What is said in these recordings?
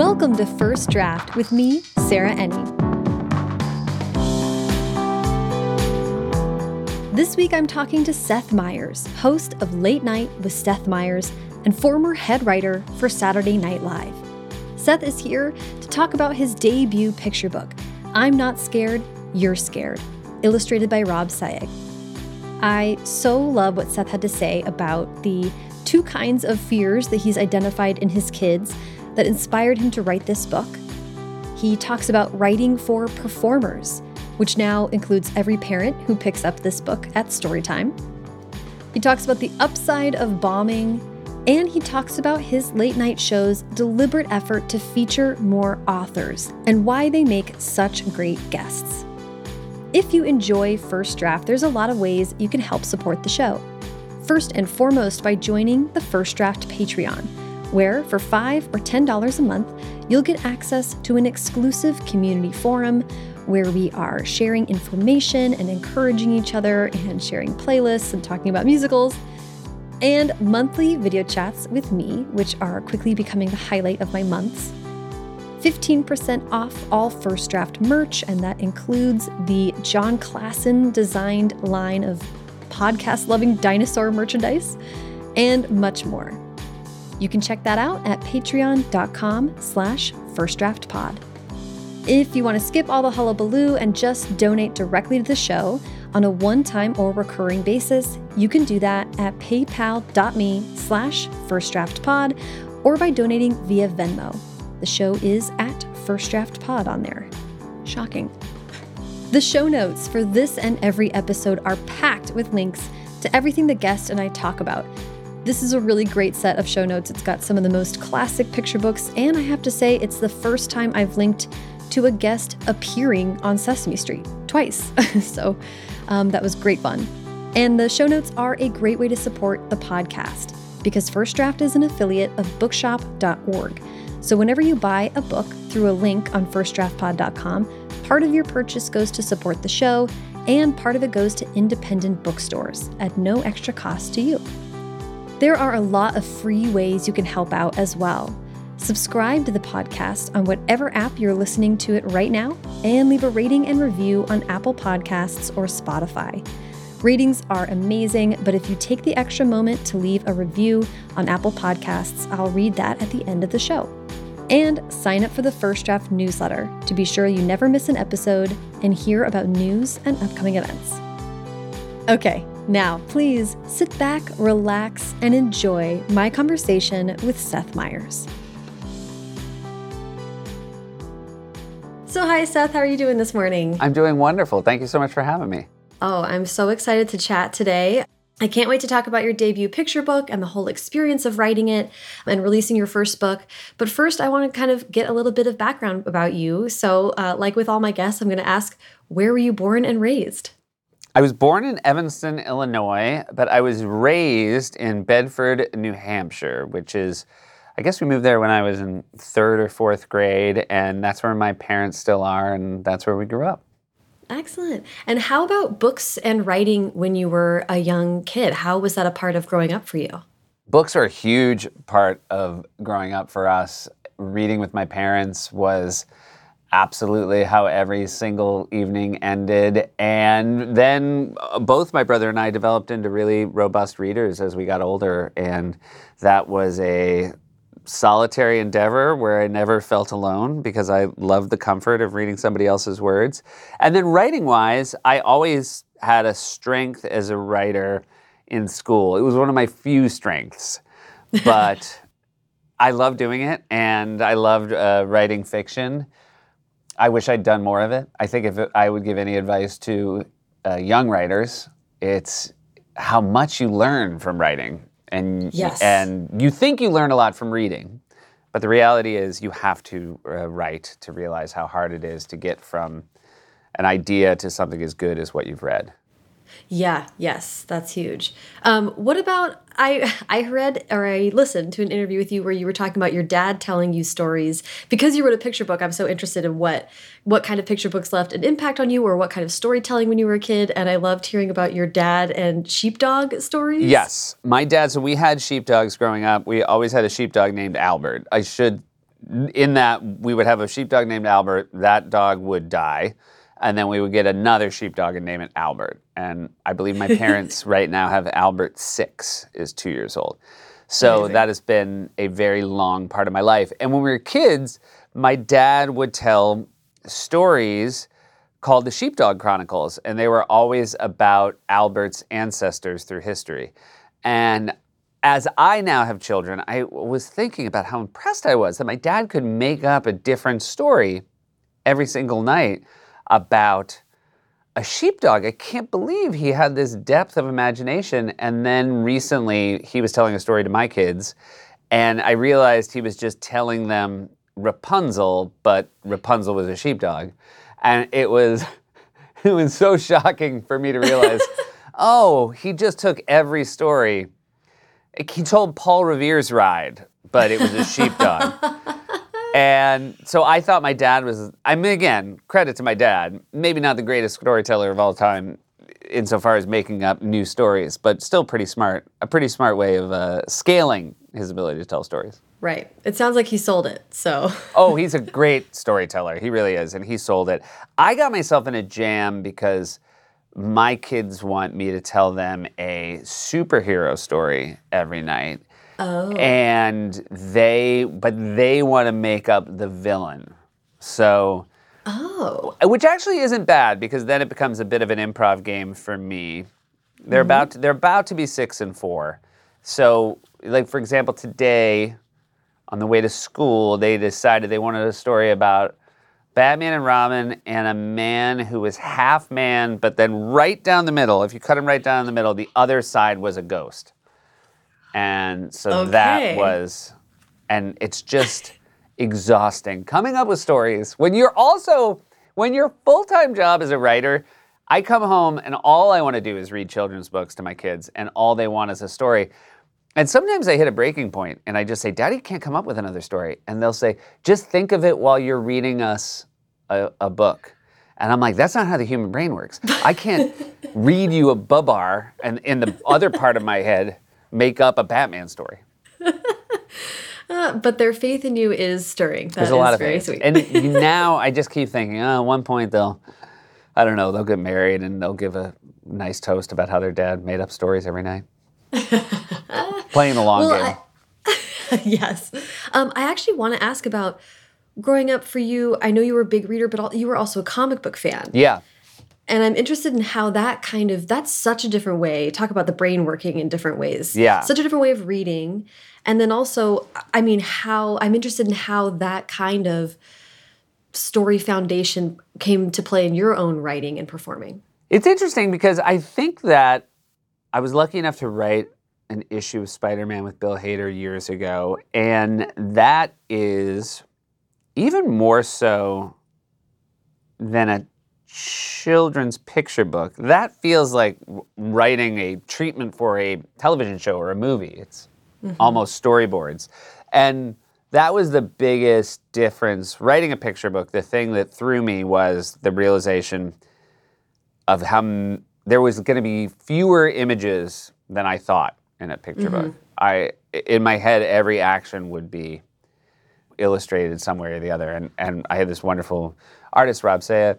Welcome to First Draft with me, Sarah Enni. This week I'm talking to Seth Meyers, host of Late Night with Seth Meyers and former head writer for Saturday Night Live. Seth is here to talk about his debut picture book, I'm Not Scared, You're Scared, illustrated by Rob Sayegh. I so love what Seth had to say about the two kinds of fears that he's identified in his kids that inspired him to write this book. He talks about writing for performers, which now includes every parent who picks up this book at storytime. He talks about the upside of bombing, and he talks about his late night show's deliberate effort to feature more authors and why they make such great guests. If you enjoy First Draft, there's a lot of ways you can help support the show. First and foremost, by joining the First Draft Patreon, where for 5 or $10 a month, you'll get access to an exclusive community forum where we are sharing information and encouraging each other and sharing playlists and talking about musicals, and monthly video chats with me, which are quickly becoming the highlight of my months. 15% off all First Draft merch, and that includes the Jon Klassen designed line of podcast loving dinosaur merchandise, and much more. You can check that out at patreon.com slash firstdraftpod. If you want to skip all the hullabaloo and just donate directly to the show on a one-time or recurring basis, you can do that at paypal.me slash firstdraftpod or by donating via Venmo. The show is at First Draft Pod on there. Shocking. The show notes for this and every episode are packed with links to everything the guest and I talk about. This is a really great set of show notes. It's got some of the most classic picture books, and I have to say, it's the first time I've linked to a guest appearing on Sesame Street twice. so um, that was great fun. And the show notes are a great way to support the podcast because First Draft is an affiliate of bookshop.org. So whenever you buy a book through a link on firstdraftpod.com, part of your purchase goes to support the show, and part of it goes to independent bookstores at no extra cost to you. There are a lot of free ways you can help out as well. Subscribe to the podcast on whatever app you're listening to it right now, and leave a rating and review on Apple Podcasts or Spotify. Ratings are amazing, but if you take the extra moment to leave a review on Apple Podcasts, I'll read that at the end of the show. And sign up for the First Draft newsletter to be sure you never miss an episode and hear about news and upcoming events. Okay, now please sit back, relax, and enjoy my conversation with Seth Meyers. So, hi, Seth. How are you doing this morning? I'm doing wonderful. Thank you so much for having me. Oh, I'm so excited to chat today. I can't wait to talk about your debut picture book and the whole experience of writing it and releasing your first book. But first, I want to kind of get a little bit of background about you. So, uh, like with all my guests, I'm going to ask where were you born and raised? I was born in Evanston, Illinois, but I was raised in Bedford, New Hampshire, which is, I guess we moved there when I was in third or fourth grade, and that's where my parents still are, and that's where we grew up. Excellent. And how about books and writing when you were a young kid? How was that a part of growing up for you? Books are a huge part of growing up for us. Reading with my parents was absolutely how every single evening ended. And then uh, both my brother and I developed into really robust readers as we got older. And that was a solitary endeavor where I never felt alone because I loved the comfort of reading somebody else's words. And then writing wise, I always had a strength as a writer in school. It was one of my few strengths, but I loved doing it and I loved uh, writing fiction. I wish I'd done more of it. I think if it, I would give any advice to uh, young writers, it's how much you learn from writing and yes. and you think you learn a lot from reading, but the reality is you have to uh, write to realize how hard it is to get from an idea to something as good as what you've read. Yeah, yes, that's huge. Um, what about I I read or I listened to an interview with you where you were talking about your dad telling you stories because you wrote a picture book. I'm so interested in what what kind of picture books left an impact on you or what kind of storytelling when you were a kid. And I loved hearing about your dad and sheepdog stories. Yes, my dad. So we had sheepdogs growing up. We always had a sheepdog named Albert. I should in that we would have a sheepdog named Albert. That dog would die, and then we would get another sheepdog and name it Albert. And I believe my parents right now have Albert six is two years old. So Amazing. that has been a very long part of my life. And when we were kids, my dad would tell stories called the Sheepdog Chronicles, and they were always about Albert's ancestors through history. And as I now have children, I was thinking about how impressed I was that my dad could make up a different story every single night about a sheepdog. I can't believe he had this depth of imagination. And then recently, he was telling a story to my kids, and I realized he was just telling them Rapunzel, but Rapunzel was a sheepdog. And it was it was so shocking for me to realize, oh, he just took every story. He told Paul Revere's ride, but it was a sheepdog. And so I thought my dad was, I mean, again, credit to my dad, maybe not the greatest storyteller of all time insofar as making up new stories, but still pretty smart, a pretty smart way of uh, scaling his ability to tell stories. Right. It sounds like he sold it. So, Oh, he's a great storyteller. He really is, and he sold it. I got myself in a jam because my kids want me to tell them a superhero story every night. Oh, And they, but they want to make up the villain. So, oh, which actually isn't bad because then it becomes a bit of an improv game for me. They're mm-hmm. about to, they're about to be six and four, so like for example today, on the way to school, they decided they wanted a story about Batman and Robin and a man who was half man, but then right down the middle, if you cut him right down the middle, the other side was a ghost, and so that was, and it's just exhausting. Coming up with stories when you're also when your full-time job as a writer i come home and all i want to do is read children's books to my kids and all they want is a story. And sometimes i hit a breaking point and i just say daddy can't come up with another story. And they'll say just think of it while you're reading us a, a book. And i'm like that's not how the human brain works. I can't read you a babar and in the other part of my head make up a batman story Uh, but their faith in you is stirring. That There's is a lot of very things. sweet. And now I just keep thinking, oh, at one point they'll, I don't know, they'll get married and they'll give a nice toast about how their dad made up stories every night. Playing the long Well, game. I- yes. Um, I actually want to ask about growing up for you. I know you were a big reader, but you were also a comic book fan. yeah. And I'm interested in how that kind of that's such a different way. Talk about the brain working in different ways. Yeah. Such a different way of reading. And then also, I mean, how I'm interested in how that kind of story foundation came to play in your own writing and performing. It's interesting because I think that I was lucky enough to write an issue of Spider Man with Bill Hader years ago, and that is even more so than a children's picture book. That feels like writing a treatment for a television show or a movie. It's mm-hmm. almost storyboards. And that was the biggest difference. Writing a picture book, the thing that threw me was the realization of how m- there was going to be fewer images than I thought in a picture mm-hmm. book. I in my head every action would be illustrated some way or the other, and and I had this wonderful artist Rob Sayegh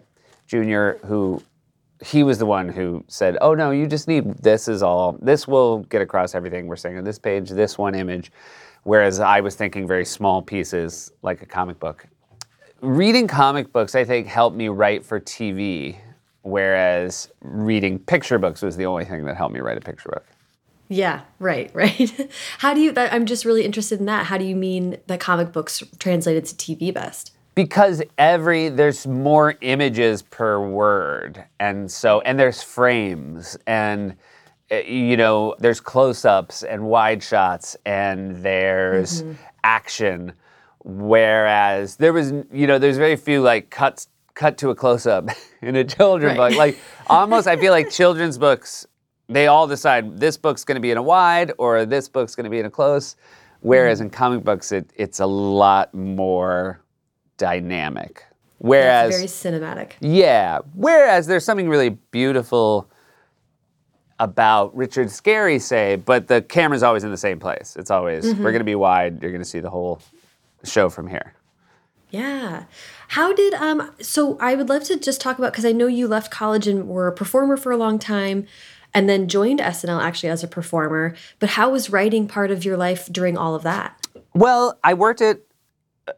Jr. who he was the one who said, "Oh no, you just need this is all. This will get across everything we're saying on this page, this one image." Whereas I was thinking very small pieces like a comic book reading comic books, I think, helped me write for TV, whereas reading picture books was the only thing that helped me write a picture book. Yeah, right, right. How do you I'm just really interested in that. How do you mean that comic books translated to TV best? Because every there's more images per word, and so and there's frames and uh, you know there's close-ups and wide shots and there's action. Whereas there was you know there's very few like cuts cut to a close-up in a children's Right. book like almost i feel like children's books they all decide this book's going to be in a wide or this book's going to be in a close. Whereas in comic books it, it's a lot more dynamic whereas It's very cinematic. yeah. Whereas there's something really beautiful about Richard Scarry, say, but the camera's always in the same place. It's always, we're going to be wide, you're going to see the whole show from here. Yeah. How did um so I would love to just talk about cuz I know you left college and were a performer for a long time and then joined SNL actually as a performer, but how was writing part of your life during all of that? Well, I worked at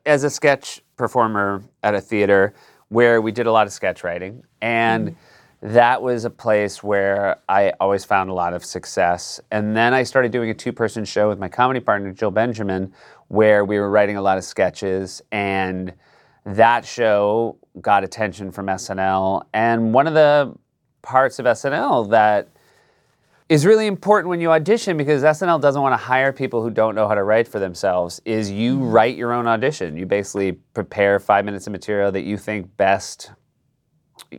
as a sketch performer at a theater where we did a lot of sketch writing and mm that was a place where I always found a lot of success. And then I started doing a two person show with my comedy partner, Jill Benjamin, where we were writing a lot of sketches. And that show got attention from SNL. And one of the parts of SNL that is really important when you audition because SNL doesn't want to hire people who don't know how to write for themselves is you mm-hmm. write your own audition. You basically prepare 5 minutes of material that you think best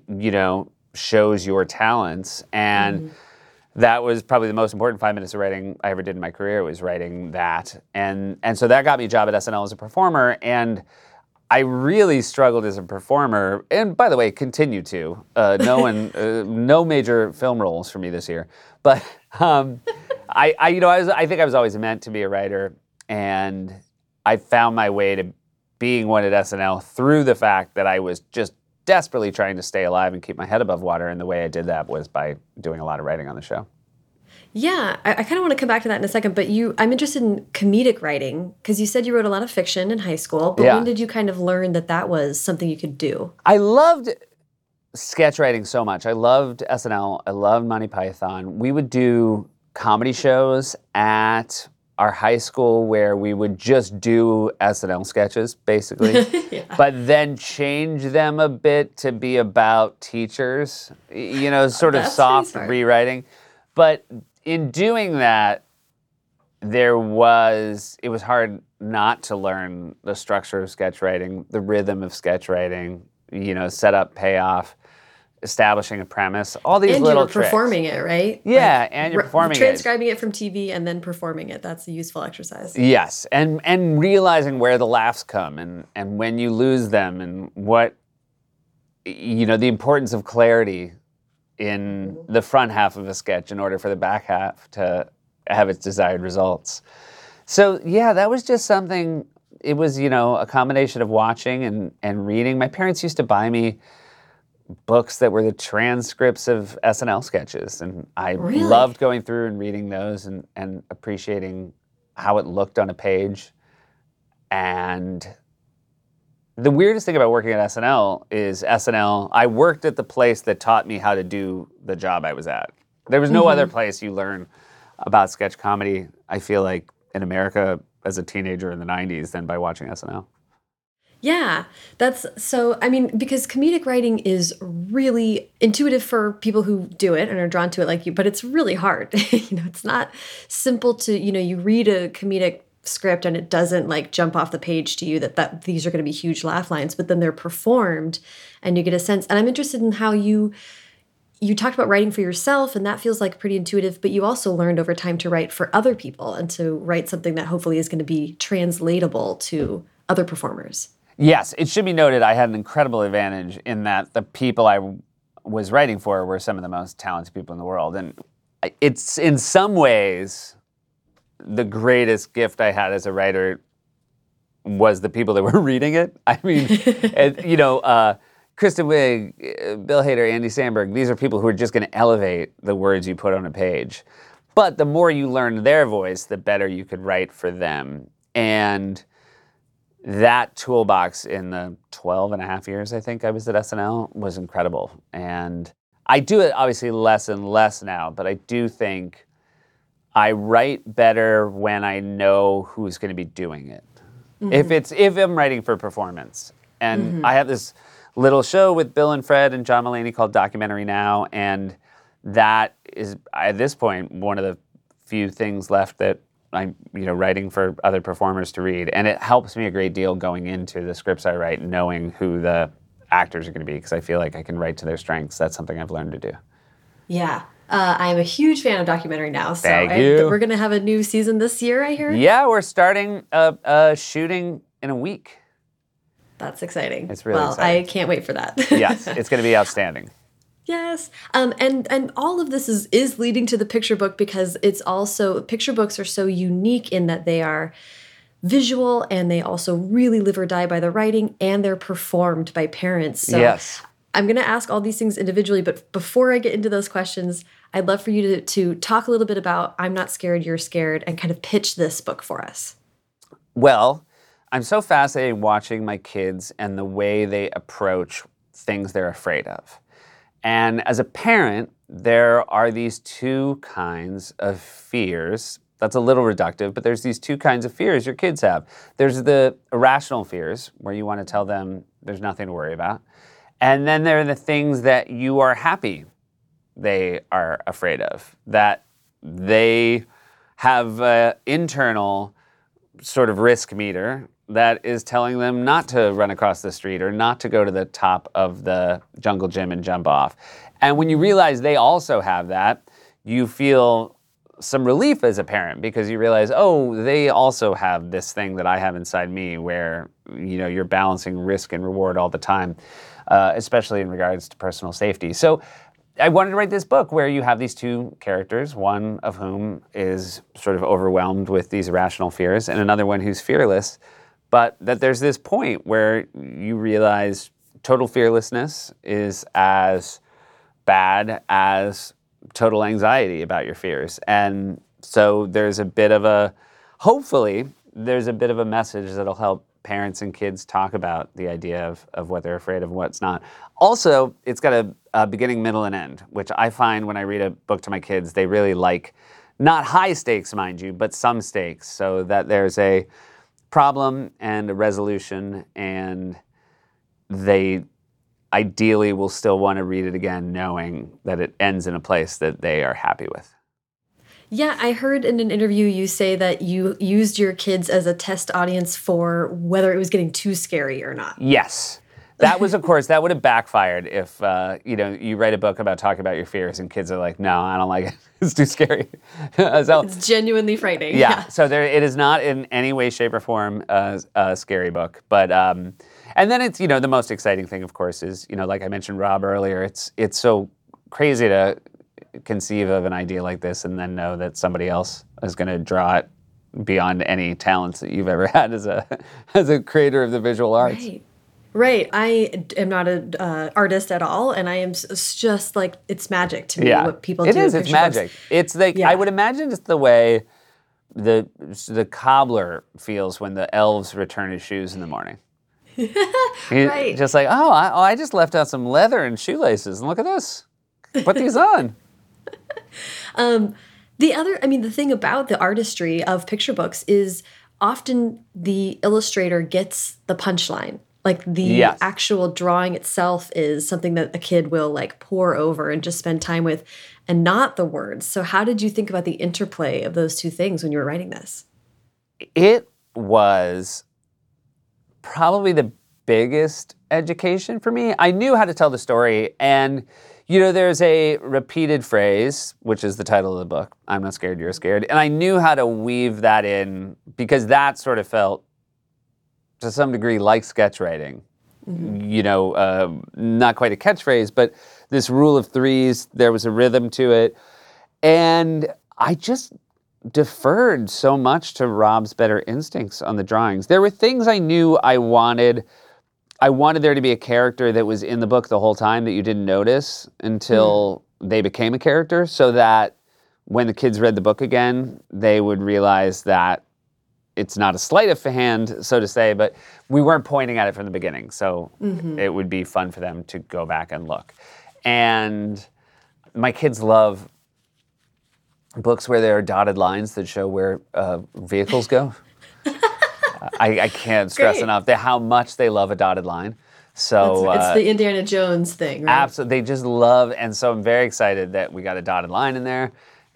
you know shows your talents and mm-hmm. that was probably the most important five minutes of writing I ever did in my career was writing that and and so that got me a job at SNL as a performer and I really struggled as a performer, and by the way, continue to. Uh, no one, uh, no major film roles for me this year. But um, I, I, you know, I, was, I think I was always meant to be a writer, and I found my way to being one at SNL through the fact that I was just desperately trying to stay alive and keep my head above water. And the way I did that was by doing a lot of writing on the show. Yeah, I, I kind of want to come back to that in a second, but you, I'm interested in comedic writing because you said you wrote a lot of fiction in high school. But yeah. when did you kind of learn that that was something you could do? I loved sketch writing so much. I loved SNL. I loved Monty Python. We would do comedy shows at our high school where we would just do SNL sketches, basically, yeah. but then change them a bit to be about teachers, you know, sort of soft rewriting. But in doing that, there was, it was hard not to learn the structure of sketch writing, the rhythm of sketch writing, you know, setup, payoff establishing a premise, all these and little you're performing it, right? Yeah, like, and you're performing transcribing it. it from TV and then performing it. That's a useful exercise. Yes, and and realizing where the laughs come and and when you lose them and what you know the importance of clarity in mm-hmm. the front half of a sketch in order for the back half to have its desired results. So yeah, that was just something. It was you know a combination of watching and and reading. My parents used to buy me books that were the transcripts of SNL sketches. And I really? loved going through and reading those and, and appreciating how it looked on a page. And the weirdest thing about working at SNL is SNL, I worked at the place that taught me how to do the job I was at. There was no mm-hmm. other place you learn about sketch comedy, I feel like, in America as a teenager in the 90s than by watching SNL. Yeah, that's so. I mean, because comedic writing is really intuitive for people who do it and are drawn to it like you, but it's really hard. you know, it's not simple to, you know, you read a comedic script and it doesn't like jump off the page to you that, that these are going to be huge laugh lines, but then they're performed and you get a sense. And I'm interested in how you you talked about writing for yourself and that feels like pretty intuitive but you also learned over time to write for other people and to write something that hopefully is going to be translatable to other performers Yes, it should be noted I had an incredible advantage in that the people I was writing for were some of the most talented people in the world. And it's in some ways the greatest gift I had as a writer was the people that were reading it. I mean, it, you know, uh, Kristen Wiig, Bill Hader, Andy Samberg, these are people who are just going to elevate the words you put on a page. But the more you learn their voice, the better you could write for them. And that toolbox in the 12 and a half years I think I was at SNL was incredible. And I do it obviously less and less now, but I do think I write better when I know who's going to be doing it. Mm-hmm. If it's if I'm writing for performance. And mm-hmm. I have this little show with Bill and Fred and John Mulaney called Documentary Now and that is at this point one of the few things left that I'm you know writing for other performers to read, and it helps me a great deal going into the scripts I write, knowing who the actors are going to be, because I feel like I can write to their strengths. That's something I've learned to do. Yeah. Uh, I'm a huge fan of documentary now, so Thank I, you. we're going to have a new season this year. I hear. Yeah, we're starting a, a shooting in a week. That's exciting. It's really well. Exciting. I can't wait for that. yes, it's going to be outstanding. Yes. Um, and and all of this is is leading to the picture book because it's also picture books are so unique in that they are visual and they also really live or die by the writing and they're performed by parents. So yes. I'm going to ask all these things individually, but before I get into those questions, I'd love for you to, to talk a little bit about I'm Not Scared, You're Scared and kind of pitch this book for us. Well, I'm so fascinated watching my kids and the way they approach things they're afraid of. And as a parent, there are these two kinds of fears. That's a little reductive, but there's these two kinds of fears your kids have. There's the irrational fears, where you want to tell them there's nothing to worry about. And then there are the things that you are happy they are afraid of, that they have an internal sort of risk meter that is telling them not to run across the street or not to go to the top of the jungle gym and jump off. And when you realize they also have that, you feel some relief as a parent because you realize, oh, they also have this thing that I have inside me where, you know, you're balancing risk and reward all the time, uh, especially in regards to personal safety. So I wanted to write this book where you have these two characters, one of whom is sort of overwhelmed with these irrational fears, and another one who's fearless. But that there's this point where you realize total fearlessness is as bad as total anxiety about your fears. And so there's a bit of a, hopefully, there's a bit of a message that'll help parents and kids talk about the idea of, of what they're afraid of and what's not. Also, it's got a, a beginning, middle, and end, which I find when I read a book to my kids, they really like not high stakes, mind you, but some stakes, so that there's a problem and a resolution, and they ideally will still want to read it again, knowing that it ends in a place that they are happy with. Yeah, I heard in an interview you say that you used your kids as a test audience for whether it was getting too scary or not. Yes. That was, of course, that would have backfired if uh, you know you write a book about talking about your fears and kids are like, "No, I don't like it. It's too scary." so, it's genuinely frightening. Yeah. yeah. So there, it is not in any way, shape, or form a, a scary book. But um, and then it's you know the most exciting thing, of course, is you know like I mentioned Rob earlier. It's it's so crazy to conceive of an idea like this and then know that somebody else is going to draw it beyond any talents that you've ever had as a as a creator of the visual arts. Right. Right. I am not an uh, artist at all, and I am just like it's magic to me yeah. what people it do. It is. It's magic. Books. It's like yeah. I would imagine it's the way the the cobbler feels when the elves return his shoes in the morning. right. Just like oh I, oh, I just left out some leather and shoelaces, and look at this. Put these on. um, the other, I mean, the thing about the artistry of picture books is often the illustrator gets the punchline like the yes. actual drawing itself is something that a kid will like pour over and just spend time with and not the words. So how did you think about the interplay of those two things when you were writing this? It was probably the biggest education for me. I knew how to tell the story and you know, there's a repeated phrase, which is the title of the book, I'm not scared, you're scared. And I knew how to weave that in because that sort of felt to some degree like sketch writing. Mm-hmm. You know, uh, not quite a catchphrase, but this rule of threes, there was a rhythm to it. And I just deferred so much to Rob's better instincts on the drawings. There were things I knew I wanted. I wanted there to be a character that was in the book the whole time that you didn't notice until mm. they became a character, so that when the kids read the book again, they would realize that it's not a sleight of hand, so to say, but we weren't pointing at it from the beginning. So mm-hmm. it would be fun for them to go back and look. And my kids love books where there are dotted lines that show where uh, vehicles go. I, I, can't stress Great. enough how much they love a dotted line. So it's, it's uh, the Indiana Jones thing, right? Absolutely, they just love, and so I'm very excited that we got a dotted line in there.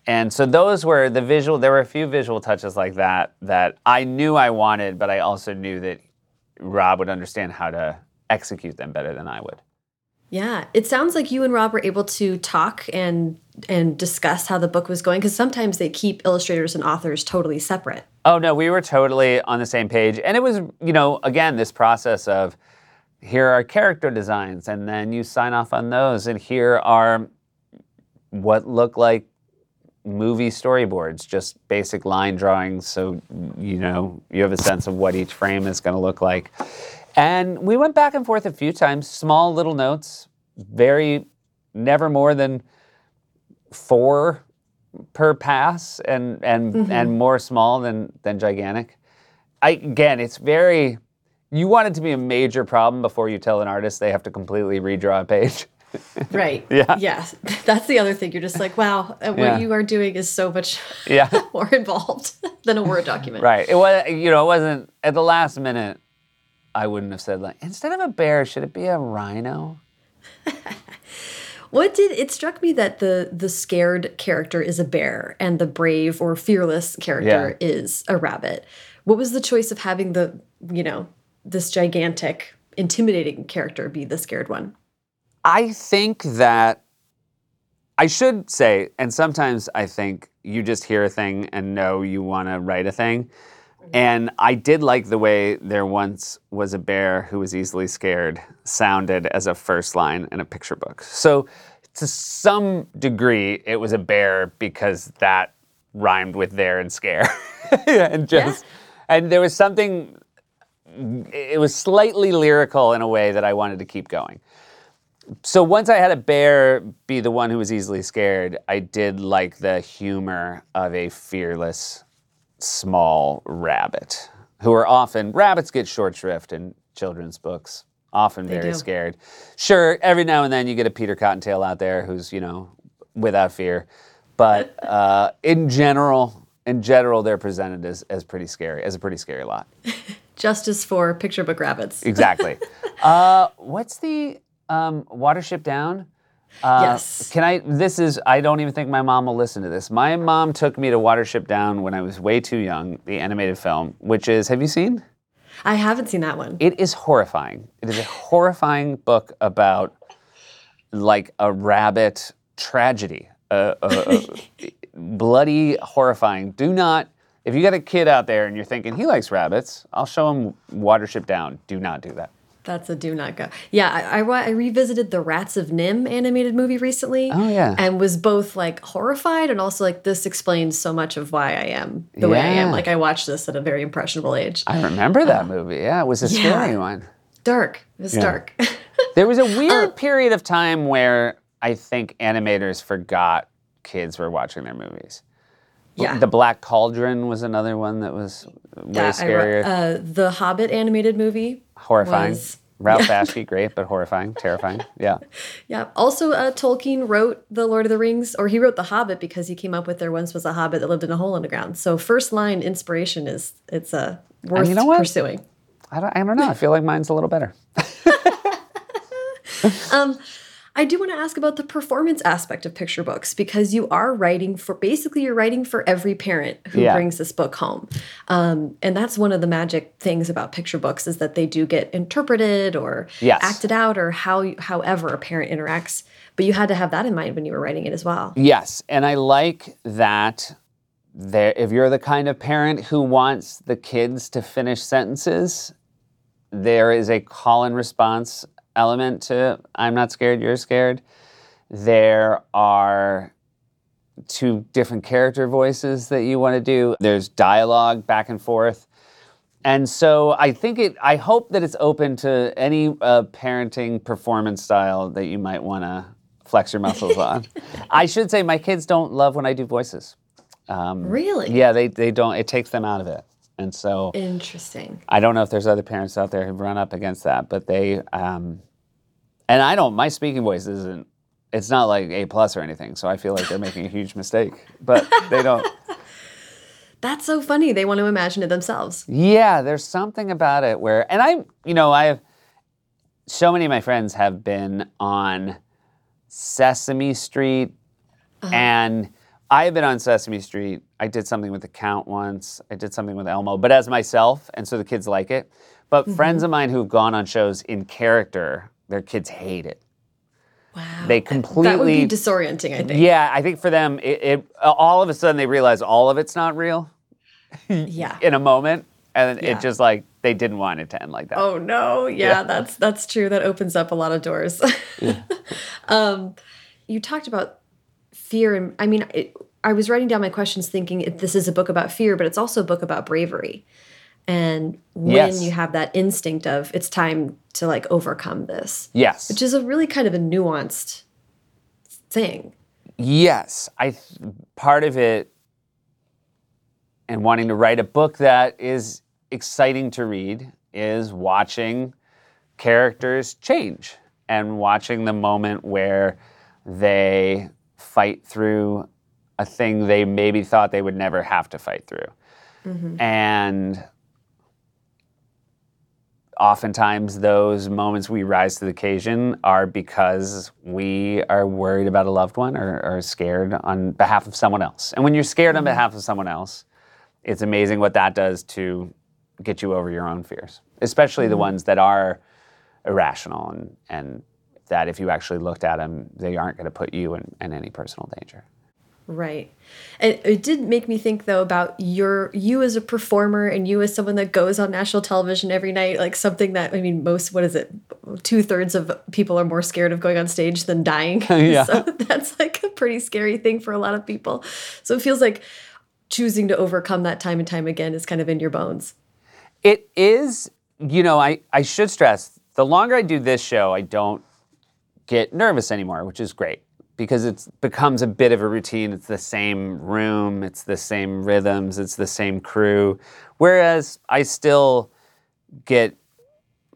And so those were the visual, there were a few visual touches like that that I knew I wanted, but I also knew that Rob would understand how to execute them better than I would. Yeah, it sounds like you and Rob were able to talk and and discuss how the book was going because sometimes they keep illustrators and authors totally separate. Oh no, we were totally on the same page, and it was you know again this process of here are character designs, and then you sign off on those, and here are what look like movie storyboards, just basic line drawings, so you know you have a sense of what each frame is going to look like. And we went back and forth a few times, small little notes, very never more than four per pass, and and and more small than than gigantic. I, again, it's very. You want it to be a major problem before you tell an artist they have to completely redraw a page. Right. Yeah. Yes. That's the other thing. You're just like, wow, uh, what Yeah. you are doing is so much Yeah. more involved than a Word document. Right. It was. You know, it wasn't at the last minute. I wouldn't have said like instead of a bear, should it be a rhino? What did it struck me that the the scared character is a bear and the brave or fearless character is a rabbit. What was the choice of having the, you know, this gigantic, intimidating character be the scared one? I think that I should say, and sometimes I think you just hear a thing and know you want to write a thing. And I did like the way there once was a bear who was easily scared sounded as a first line in a picture book. So to some degree, it was a bear because that rhymed with there and scare. and just and there was something it was slightly lyrical in a way that I wanted to keep going so once I had a bear be the one who was easily scared, I did like the humor of a fearless small rabbit, who are often rabbits get short shrift in children's books, often very do. scared. Sure, every now and then you get a Peter Cottontail out there who's you know without fear, but uh, in general, in general, they're presented as, as pretty scary, as a pretty scary lot. Justice for picture book rabbits. Exactly. uh, what's the um, Watership Down? Uh, Yes. Can I? This is. I don't even think my mom will listen to this. My mom took me to Watership Down when I was way too young. The animated film, which is. Have you seen? I haven't seen that one. It is horrifying. It is a horrifying book about like a rabbit tragedy. Uh, uh, uh, bloody, horrifying. Do not. If you got a kid out there and you're thinking he likes rabbits, I'll show him Watership Down. Do not do that. That's a do not go. Yeah, I, I, I revisited the Rats of NIMH animated movie recently. Oh, yeah. And was both like horrified and also like, this explains so much of why I am the way I am. Like, I watched this at a very impressionable age. I remember that movie. Yeah, it was a Uh, yeah. scary one. Dark. It was dark. There was a weird period of time where I think animators forgot kids were watching their movies. yeah. The Black Cauldron was another one that was way Yeah, scarier. uh, the Hobbit animated movie. Horrifying. was- Ralph Bakshi, great, but horrifying, terrifying. Yeah. Yeah. Also, uh, Tolkien wrote The Lord of the Rings, or he wrote The Hobbit because he came up with there once was a hobbit that lived in a hole in the ground. So, first line inspiration is it's uh, worth you know what? pursuing. I don't, I don't know. I feel like mine's a little better. I do want to ask about the performance aspect of picture books because you are writing for basically you're writing for every parent who Yeah. brings this book home, um, and that's one of the magic things about picture books is that they do get interpreted or Yes. acted out or how however a parent interacts. But you had to have that in mind when you were writing it as well. Yes, and I like that there if you're the kind of parent who wants the kids to finish sentences, there is a call and response element to I'm not scared, you're scared. There are two different character voices that you want to do. There's dialogue back and forth. And so I think it I hope that it's open to any uh, parenting performance style that you might want to flex your muscles on. I should say my kids don't love when I do voices. Um, Really? Yeah, they, they don't. It takes them out of it. And so Interesting. I don't know if there's other parents out there who've run up against that, but they, um, and I don't. My speaking voice isn't. It's not like A plus or anything. So I feel like they're making a huge mistake, but they don't. That's so funny. They want to imagine it themselves. Yeah, there's something about it where, and I, you know, I have so many of my friends have been on Sesame Street, uh-huh. and I have been on Sesame Street. I did something with the Count once. I did something with Elmo, but as myself, and so the kids like it. But mm-hmm. friends of mine who've gone on shows in character, their kids hate it. Wow. They completely that would be disorienting, I think. yeah. I think for them, it, it all of a sudden they realize all of it's not real Yeah. in a moment, and Yeah. it just like they didn't want it to end like that. Oh no, yeah, Yeah. that's that's true. That opens up a lot of doors. yeah. um, you talked about fear, and I mean, it, I was writing down my questions thinking this is a book about fear, but it's also a book about bravery. And when Yes. you have that instinct of it's time to like overcome this, Yes. which is a really kind of a nuanced thing. Yes, I th- part of it and wanting to write a book that is exciting to read is watching characters change and watching the moment where they fight through a thing they maybe thought they would never have to fight through. Mm-hmm. And oftentimes those moments we rise to the occasion are because we are worried about a loved one or, or scared on behalf of someone else. And when you're scared on mm-hmm. behalf of someone else, it's amazing what that does to get you over your own fears, especially the mm-hmm. ones that are irrational and, and that if you actually looked at them, they aren't going to put you in, in any personal danger. Right. And it did make me think though about your you as a performer and you as someone that goes on national television every night, like something that I mean most what is it? Two thirds of people are more scared of going on stage than dying. Yeah. so that's like a pretty scary thing for a lot of people. So it feels like choosing to overcome that time and time again is kind of in your bones. It is, you know, I, I should stress the longer I do this show, I don't get nervous anymore, which is great because it becomes a bit of a routine. It's the same room, it's the same rhythms, it's the same crew. Whereas I still get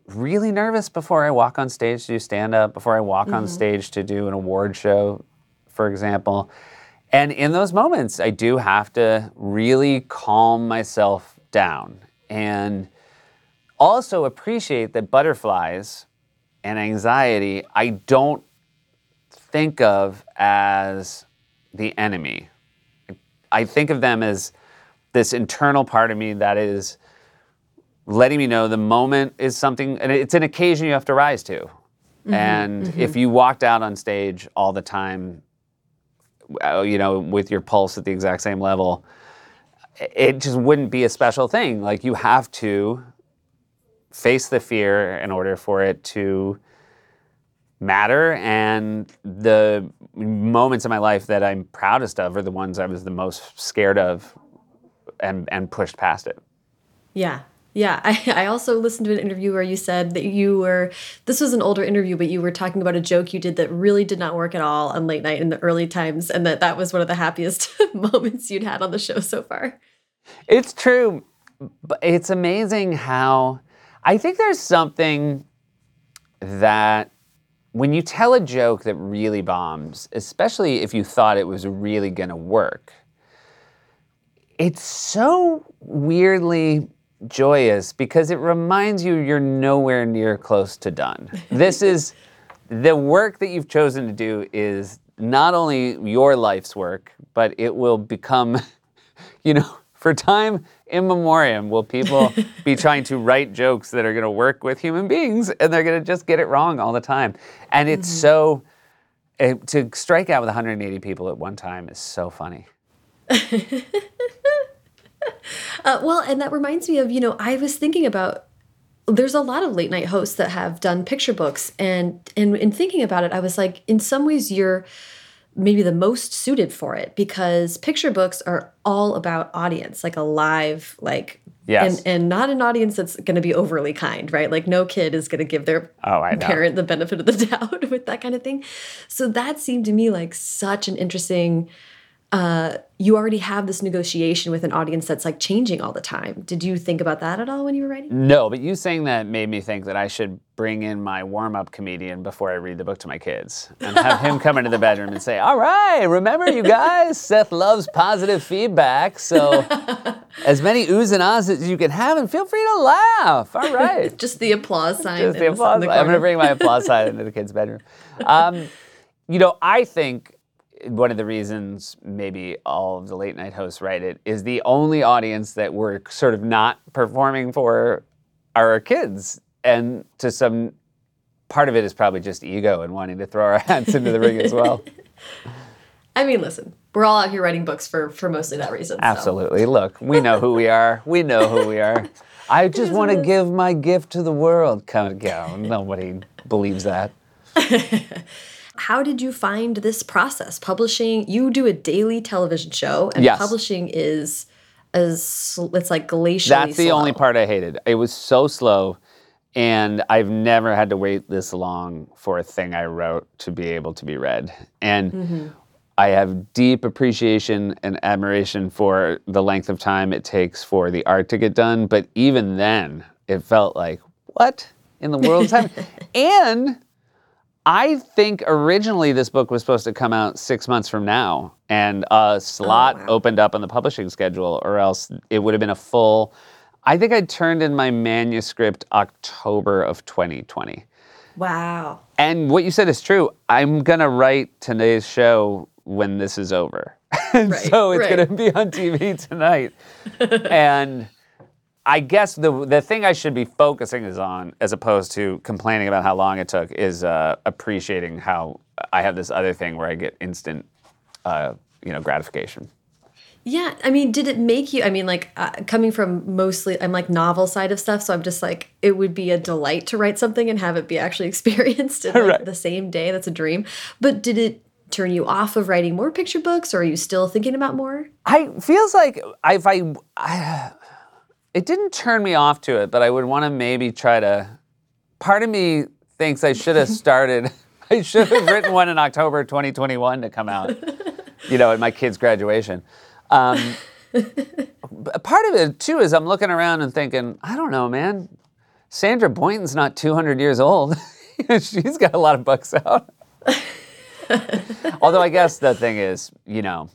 really nervous before I walk on stage to do stand up, before I walk on mm-hmm. stage to do an award show, for example. And in those moments, I do have to really calm myself down and also appreciate that butterflies and anxiety I don't think of as the enemy. I think of them as this internal part of me that is letting me know the moment is something, and it's an occasion you have to rise to. and if you walked out on stage all the time, uh, you know, with your pulse at the exact same level, it just wouldn't be a special thing. Like you have to face the fear in order for it to matter. And the moments in my life that I'm proudest of are the ones I was the most scared of and, and pushed past it. Yeah. Yeah. I, I also listened to an interview where you said that you were, this was an older interview, but you were talking about a joke you did that really did not work at all on late night in the early times, and that that was one of the happiest moments you'd had on the show so far. It's true. But it's amazing how I think there's something that when you tell a joke that really bombs, especially if you thought it was really going to work, it's so weirdly joyous because it reminds you you're nowhere near close to done. this is the work that you've chosen to do is not only your life's work, but it will become, you know, for time in memoriam will people be trying to write jokes that are going to work with human beings and they're going to just get it wrong all the time. And it's so eh, to strike out with 180 people at one time is so funny. Uh, well, and that reminds me of, you know, I was thinking about there's a lot of late night hosts that have done picture books and and in thinking about it, I was like, in some ways you're maybe the most suited for it because picture books are all about audience, like a live, like Yes. and and not an audience that's going to be overly kind, right? Like no kid is going to give their Oh, I parent the benefit of the doubt with that kind of thing. So that seemed to me like such an interesting uh, you already have this negotiation with an audience that's like changing all the time. Did you think about that at all when you were writing? No, but you saying that made me think that I should bring in my warm up comedian before I read the book to my kids and have him come into the bedroom and say, All right, remember, you guys, Seth loves positive feedback. So as many oohs and ahs as you can have, and feel free to laugh. All right. Just the applause sign. Just the applause. in I'm going to bring my applause sign into the kid's bedroom. Um, you know, I think one of the reasons maybe all of the late night hosts write it is the only audience that we're sort of not performing for are our kids. And to some part of it is probably just ego and wanting to throw our hats into the ring as well. I mean, listen, we're all out here writing books for for mostly that reason. so. Absolutely. Look, we know who we are. We know who we are. I just want to give my gift to the world. Come on, Nobody believes that. How did you find this process? Publishing, you do a daily television show, and Yes. publishing is as it's like glacially. That's the only part I hated. It was so slow, and I've never had to wait this long for a thing I wrote to be able to be read. And Mm-hmm. I have deep appreciation and admiration for the length of time it takes for the art to get done. But even then, it felt like, what in the world's time? and I think originally this book was supposed to come out six months from now, and a oh, slot wow. opened up on the publishing schedule, or else it would have been a full. I think I turned in my manuscript October of 2020. Wow. And what you said is true. I'm gonna write today's show when this is over, and Right, so it's right. gonna be on TV tonight. and I guess the the thing I should be focusing is on, as opposed to complaining about how long it took, is uh, appreciating how I have this other thing where I get instant, uh, you know, gratification. Yeah, I mean, did it make you? I mean, like uh, coming from mostly, I'm like novel side of stuff, so I'm just like, it would be a delight to write something and have it be actually experienced in like, Right. the same day. That's a dream. But did it turn you off of writing more picture books, or are you still thinking about more? I feels like if I, I it didn't turn me off to it, but I would want to maybe try to. Part of me thinks I should have started. I should have written one in October 2021 to come out, you know, at my kid's graduation. Um, part of it too is I'm looking around and thinking, I don't know, man. Sandra Boynton's not 200 years old. She's got a lot of bucks out. Although I guess the thing is, you know,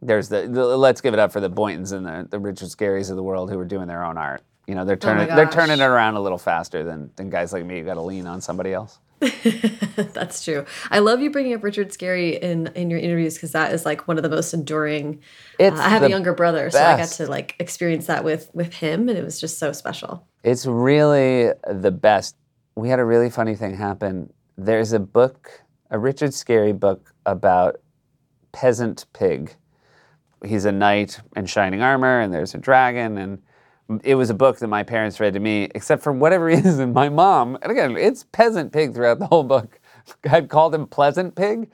there's the, the let's give it up for the Boyntons and the, the Richard Scarrys of the world who are doing their own art. You know, they're turning they're turning it around a little faster than, than guys like me who got to lean on somebody else. That's true. I love you bringing up Richard Scarry in in your interviews because that is like one of the most enduring. Uh, I have a younger brother, so I got to like experience that with with him, and it was just so special. It's really the best. We had a really funny thing happen. There's a book, a Richard Scarry book about peasant pig. He's a knight in shining armor, and there's a dragon, and it was a book that my parents read to me. Except for whatever reason, my mom, and again, it's peasant pig throughout the whole book, had called him pleasant pig.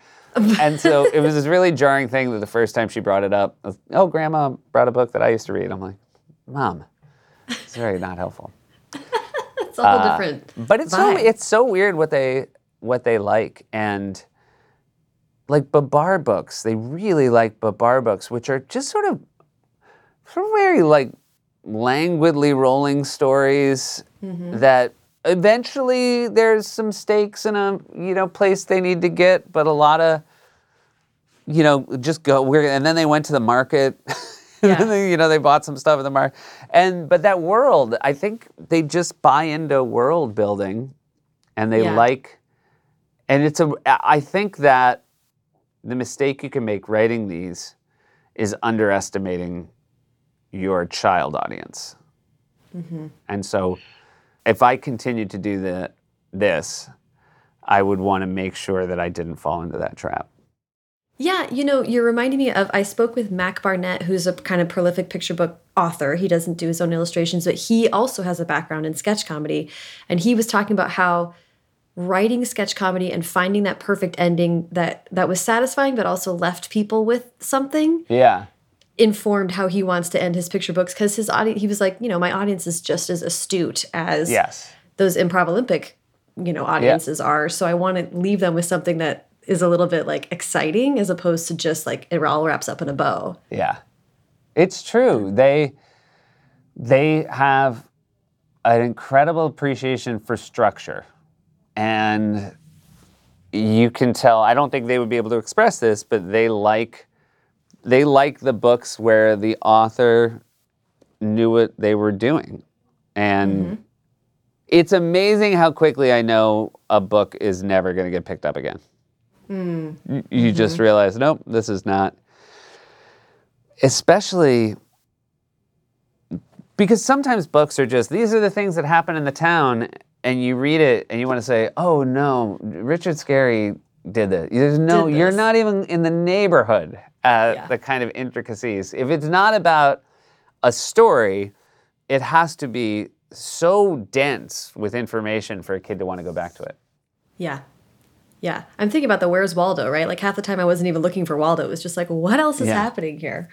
and so it was this really jarring thing that the first time she brought it up, was, oh, grandma brought a book that I used to read. I'm like, mom, it's very not helpful. It's a whole uh, different. But it's so it's so weird what they what they like and like Babar books. They really like Babar books, which are just sort of sort of very like languidly rolling stories mm-hmm. that eventually there's some stakes in a you know place they need to get, but a lot of you know just go we're and then they went to the market. and Yeah. they, you know they bought some stuff at the market, and but that world, I think they just buy into world building, and they Yeah. like, and it's a. I think that the mistake you can make writing these is underestimating your child audience. Mm-hmm. And so, if I continued to do the, this, I would want to make sure that I didn't fall into that trap. Yeah, you know, you're reminding me of I spoke with Mac Barnett, who's a kind of prolific picture book author. He doesn't do his own illustrations, but he also has a background in sketch comedy. And he was talking about how writing sketch comedy and finding that perfect ending that that was satisfying but also left people with something Yeah. informed how he wants to end his picture books because his audience he was like, you know, my audience is just as astute as Yes. those improv Olympic, you know, audiences are. So I want to leave them with something that is a little bit like exciting as opposed to just like it all wraps up in a bow. Yeah. It's true. They they have an incredible appreciation for structure. And you can tell I don't think they would be able to express this, but they like they like the books where the author knew what they were doing. And mm-hmm. it's amazing how quickly I know a book is never going to get picked up again. Hmm. You, you just mm-hmm. realize, nope, this is not especially because sometimes books are just these are the things that happen in the town and you read it and you want to say oh no richard Scarry did this there's no you're not even in the neighborhood at Yeah. the kind of intricacies if it's not about a story it has to be so dense with information for a kid to want to go back to it Yeah. Yeah, I'm thinking about the Where's Waldo, right? Like half the time I wasn't even looking for Waldo. It was just like, what else is Yeah. happening here?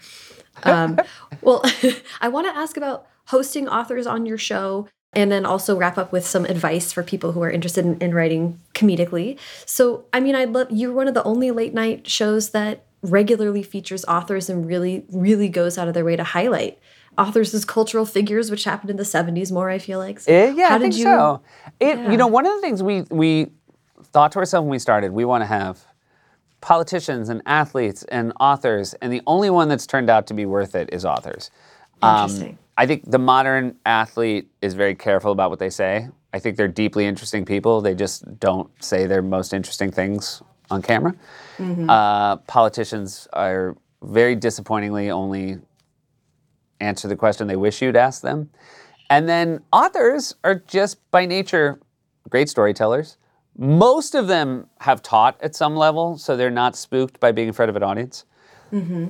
Um, well, I want to ask about hosting authors on your show and then also wrap up with some advice for people who are interested in, in writing comedically. So, I mean, I'd love you're one of the only late night shows that regularly features authors and really, really goes out of their way to highlight authors as cultural figures, which happened in the 70s more, I feel like. So Eh, yeah, how I think you, so. It, Yeah. you know, one of the things we we thought to ourselves when we started, we want to have politicians and athletes and authors, and the only one that's turned out to be worth it is authors. Um, Interesting. I think the modern athlete is very careful about what they say. I think they're deeply interesting people. They just don't say their most interesting things on camera. Uh, politicians are very disappointingly only answer the question they wish you'd ask them. And then authors are just by nature great storytellers. Most of them have taught at some level, so they're not spooked by being in front of an audience.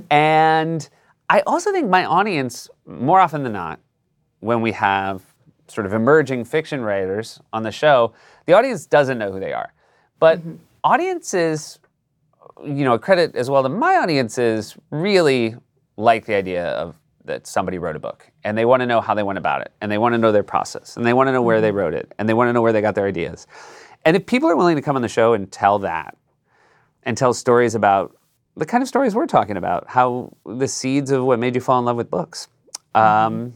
And I also think my audience, more often than not, when we have sort of emerging fiction writers on the show, the audience doesn't know who they are. But mm-hmm. audiences, you know, a credit as well to my audiences, really like the idea of that somebody wrote a book and they want to know how they went about it and they want to know their process and they want to know where they mm-hmm. wrote it and they want to know where they got their ideas. And if people are willing to come on the show and tell that and tell stories about the kind of stories we're talking about, how the seeds of what made you fall in love with books. Um,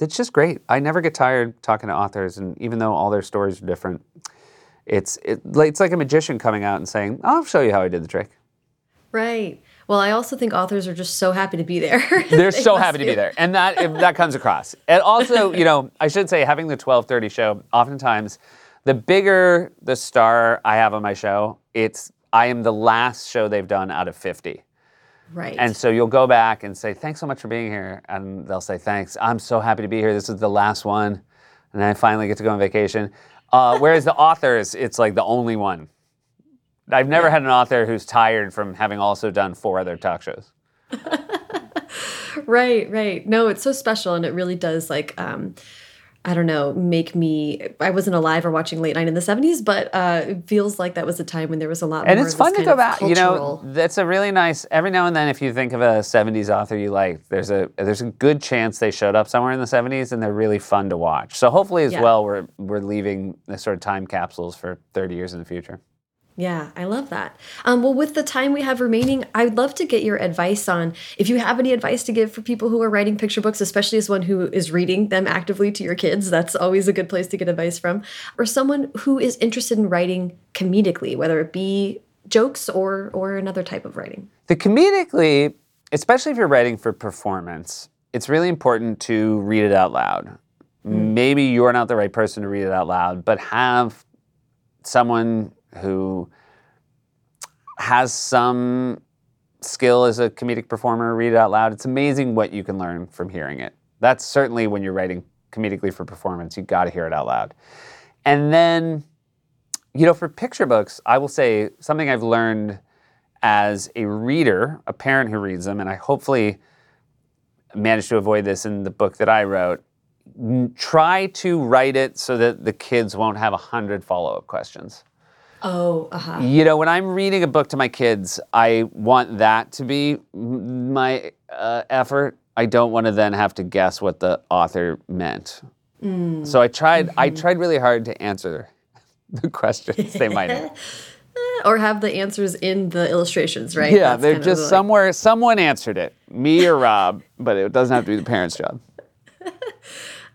it's just great. I never get tired talking to authors, and even though all their stories are different, it's it, like- it's like a magician coming out and saying, "I'll show you how I did the trick." Right. Well, I also think authors are just so happy to be there. They're They so happy to be. be there, and that if that comes across. And also, you know, I should say, having the twelve thirty show, oftentimes, the bigger the star I have on my show, it's I am the last show they've done out of fifty. Right. And so you'll go back and say, thanks so much for being here. And they'll say, thanks. I'm so happy to be here. This is the last one. And I finally get to go on vacation. Uh, whereas the authors, it's like the only one. I've never had an author who's tired from having also done four other talk shows. Right, right. No, it's so special and it really does like um I don't know, make me I wasn't alive or watching late night in the 70s, but uh it feels like that was a time when there was a lot And more it's fun to go back. You know, that's a really nice. Every now and then, if you think of a '70s author you like, there's a there's a good chance they showed up somewhere in the '70s, and they're really fun to watch. So hopefully, as Yeah. well, we're we're leaving the sort of time capsules for 30 years in the future. Yeah, I love that. Um, well, with the time we have remaining, I'd love to get your advice on if you have any advice to give for people who are writing picture books, especially as one who is reading them actively to your kids. That's always a good place to get advice from. Or someone who is interested in writing comedically, whether it be jokes or or another type of writing. The comedically, especially if you're writing for performance, it's really important to read it out loud. Maybe you're not the right person to read it out loud, but have someone who has some skill as a comedic performer read it out loud. It's amazing what you can learn from hearing it. That's certainly when you're writing comedically for performance, you've got to hear it out loud. And then, you know, for picture books, I will say something I've learned as a reader, a parent who reads them, and I hopefully managed to avoid this in the book that I wrote. Try to write it so that the kids won't have a hundred follow-up questions. Oh, uh-huh. You know, when I'm reading a book to my kids, I want that to be my uh, effort. I don't want to then have to guess what the author meant. So I tried. I tried really hard to answer the questions they might have. Or have the answers in the illustrations, right? Yeah, That's they're just like- somewhere. Someone answered it, me or Rob, but it doesn't have to be the parents' job.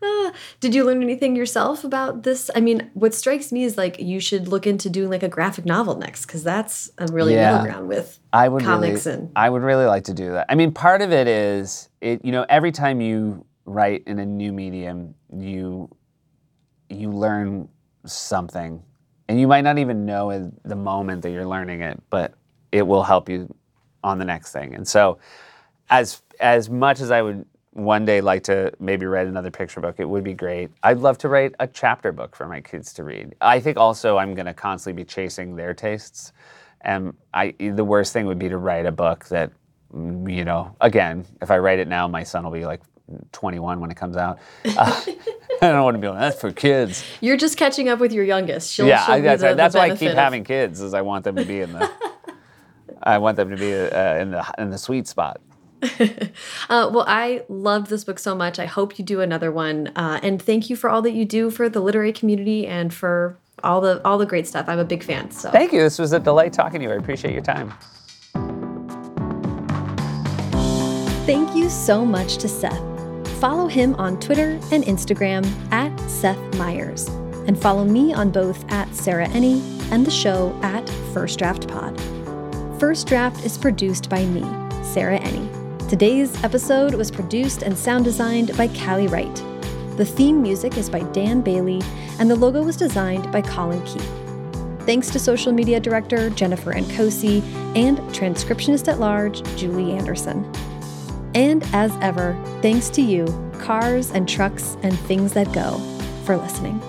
Did you learn anything yourself about this? I mean, what strikes me is like you should look into doing like a graphic novel next because that's a really Yeah. middle ground with I would comics really, and I would really like to do that. I mean, part of it is it. You know, every time you write in a new medium, you you learn something, and you might not even know at the moment that you're learning it, but it will help you on the next thing. And so, as as much as I would one day like to maybe write another picture book, it would be great. I'd love to write a chapter book for my kids to read. I think also I'm going to constantly be chasing their tastes, and I the worst thing would be to write a book that you know again if I write it now, my son will be like 21 when it comes out. Uh, I don't want to be like that's for kids. You're just catching up with your youngest. She'll, yeah, she'll I, that's the- right. the That's why I keep of- having kids, is I want them to be in the. I want them to be uh, in the in the sweet spot. Uh, well, I loved this book so much. I hope you do another one. Uh, and thank you for all that you do for the literary community and for all the all the great stuff. I'm a big fan. So Thank you. This was a delight talking to you. I appreciate your time. thank you so much to Seth. Follow him on Twitter and Instagram at Seth Meyers, And follow me on both at Sarah Enni and the show at First Draft Pod. First Draft is produced by me, Sarah Enni. Today's episode was produced and sound designed by Callie Wright. The theme music is by Dan Bailey, and the logo was designed by Colin Keith. Thanks to social media director Jennifer Nkosi and transcriptionist at large Julie Anderson. And as ever, thanks to you, cars and trucks and things that go, for listening.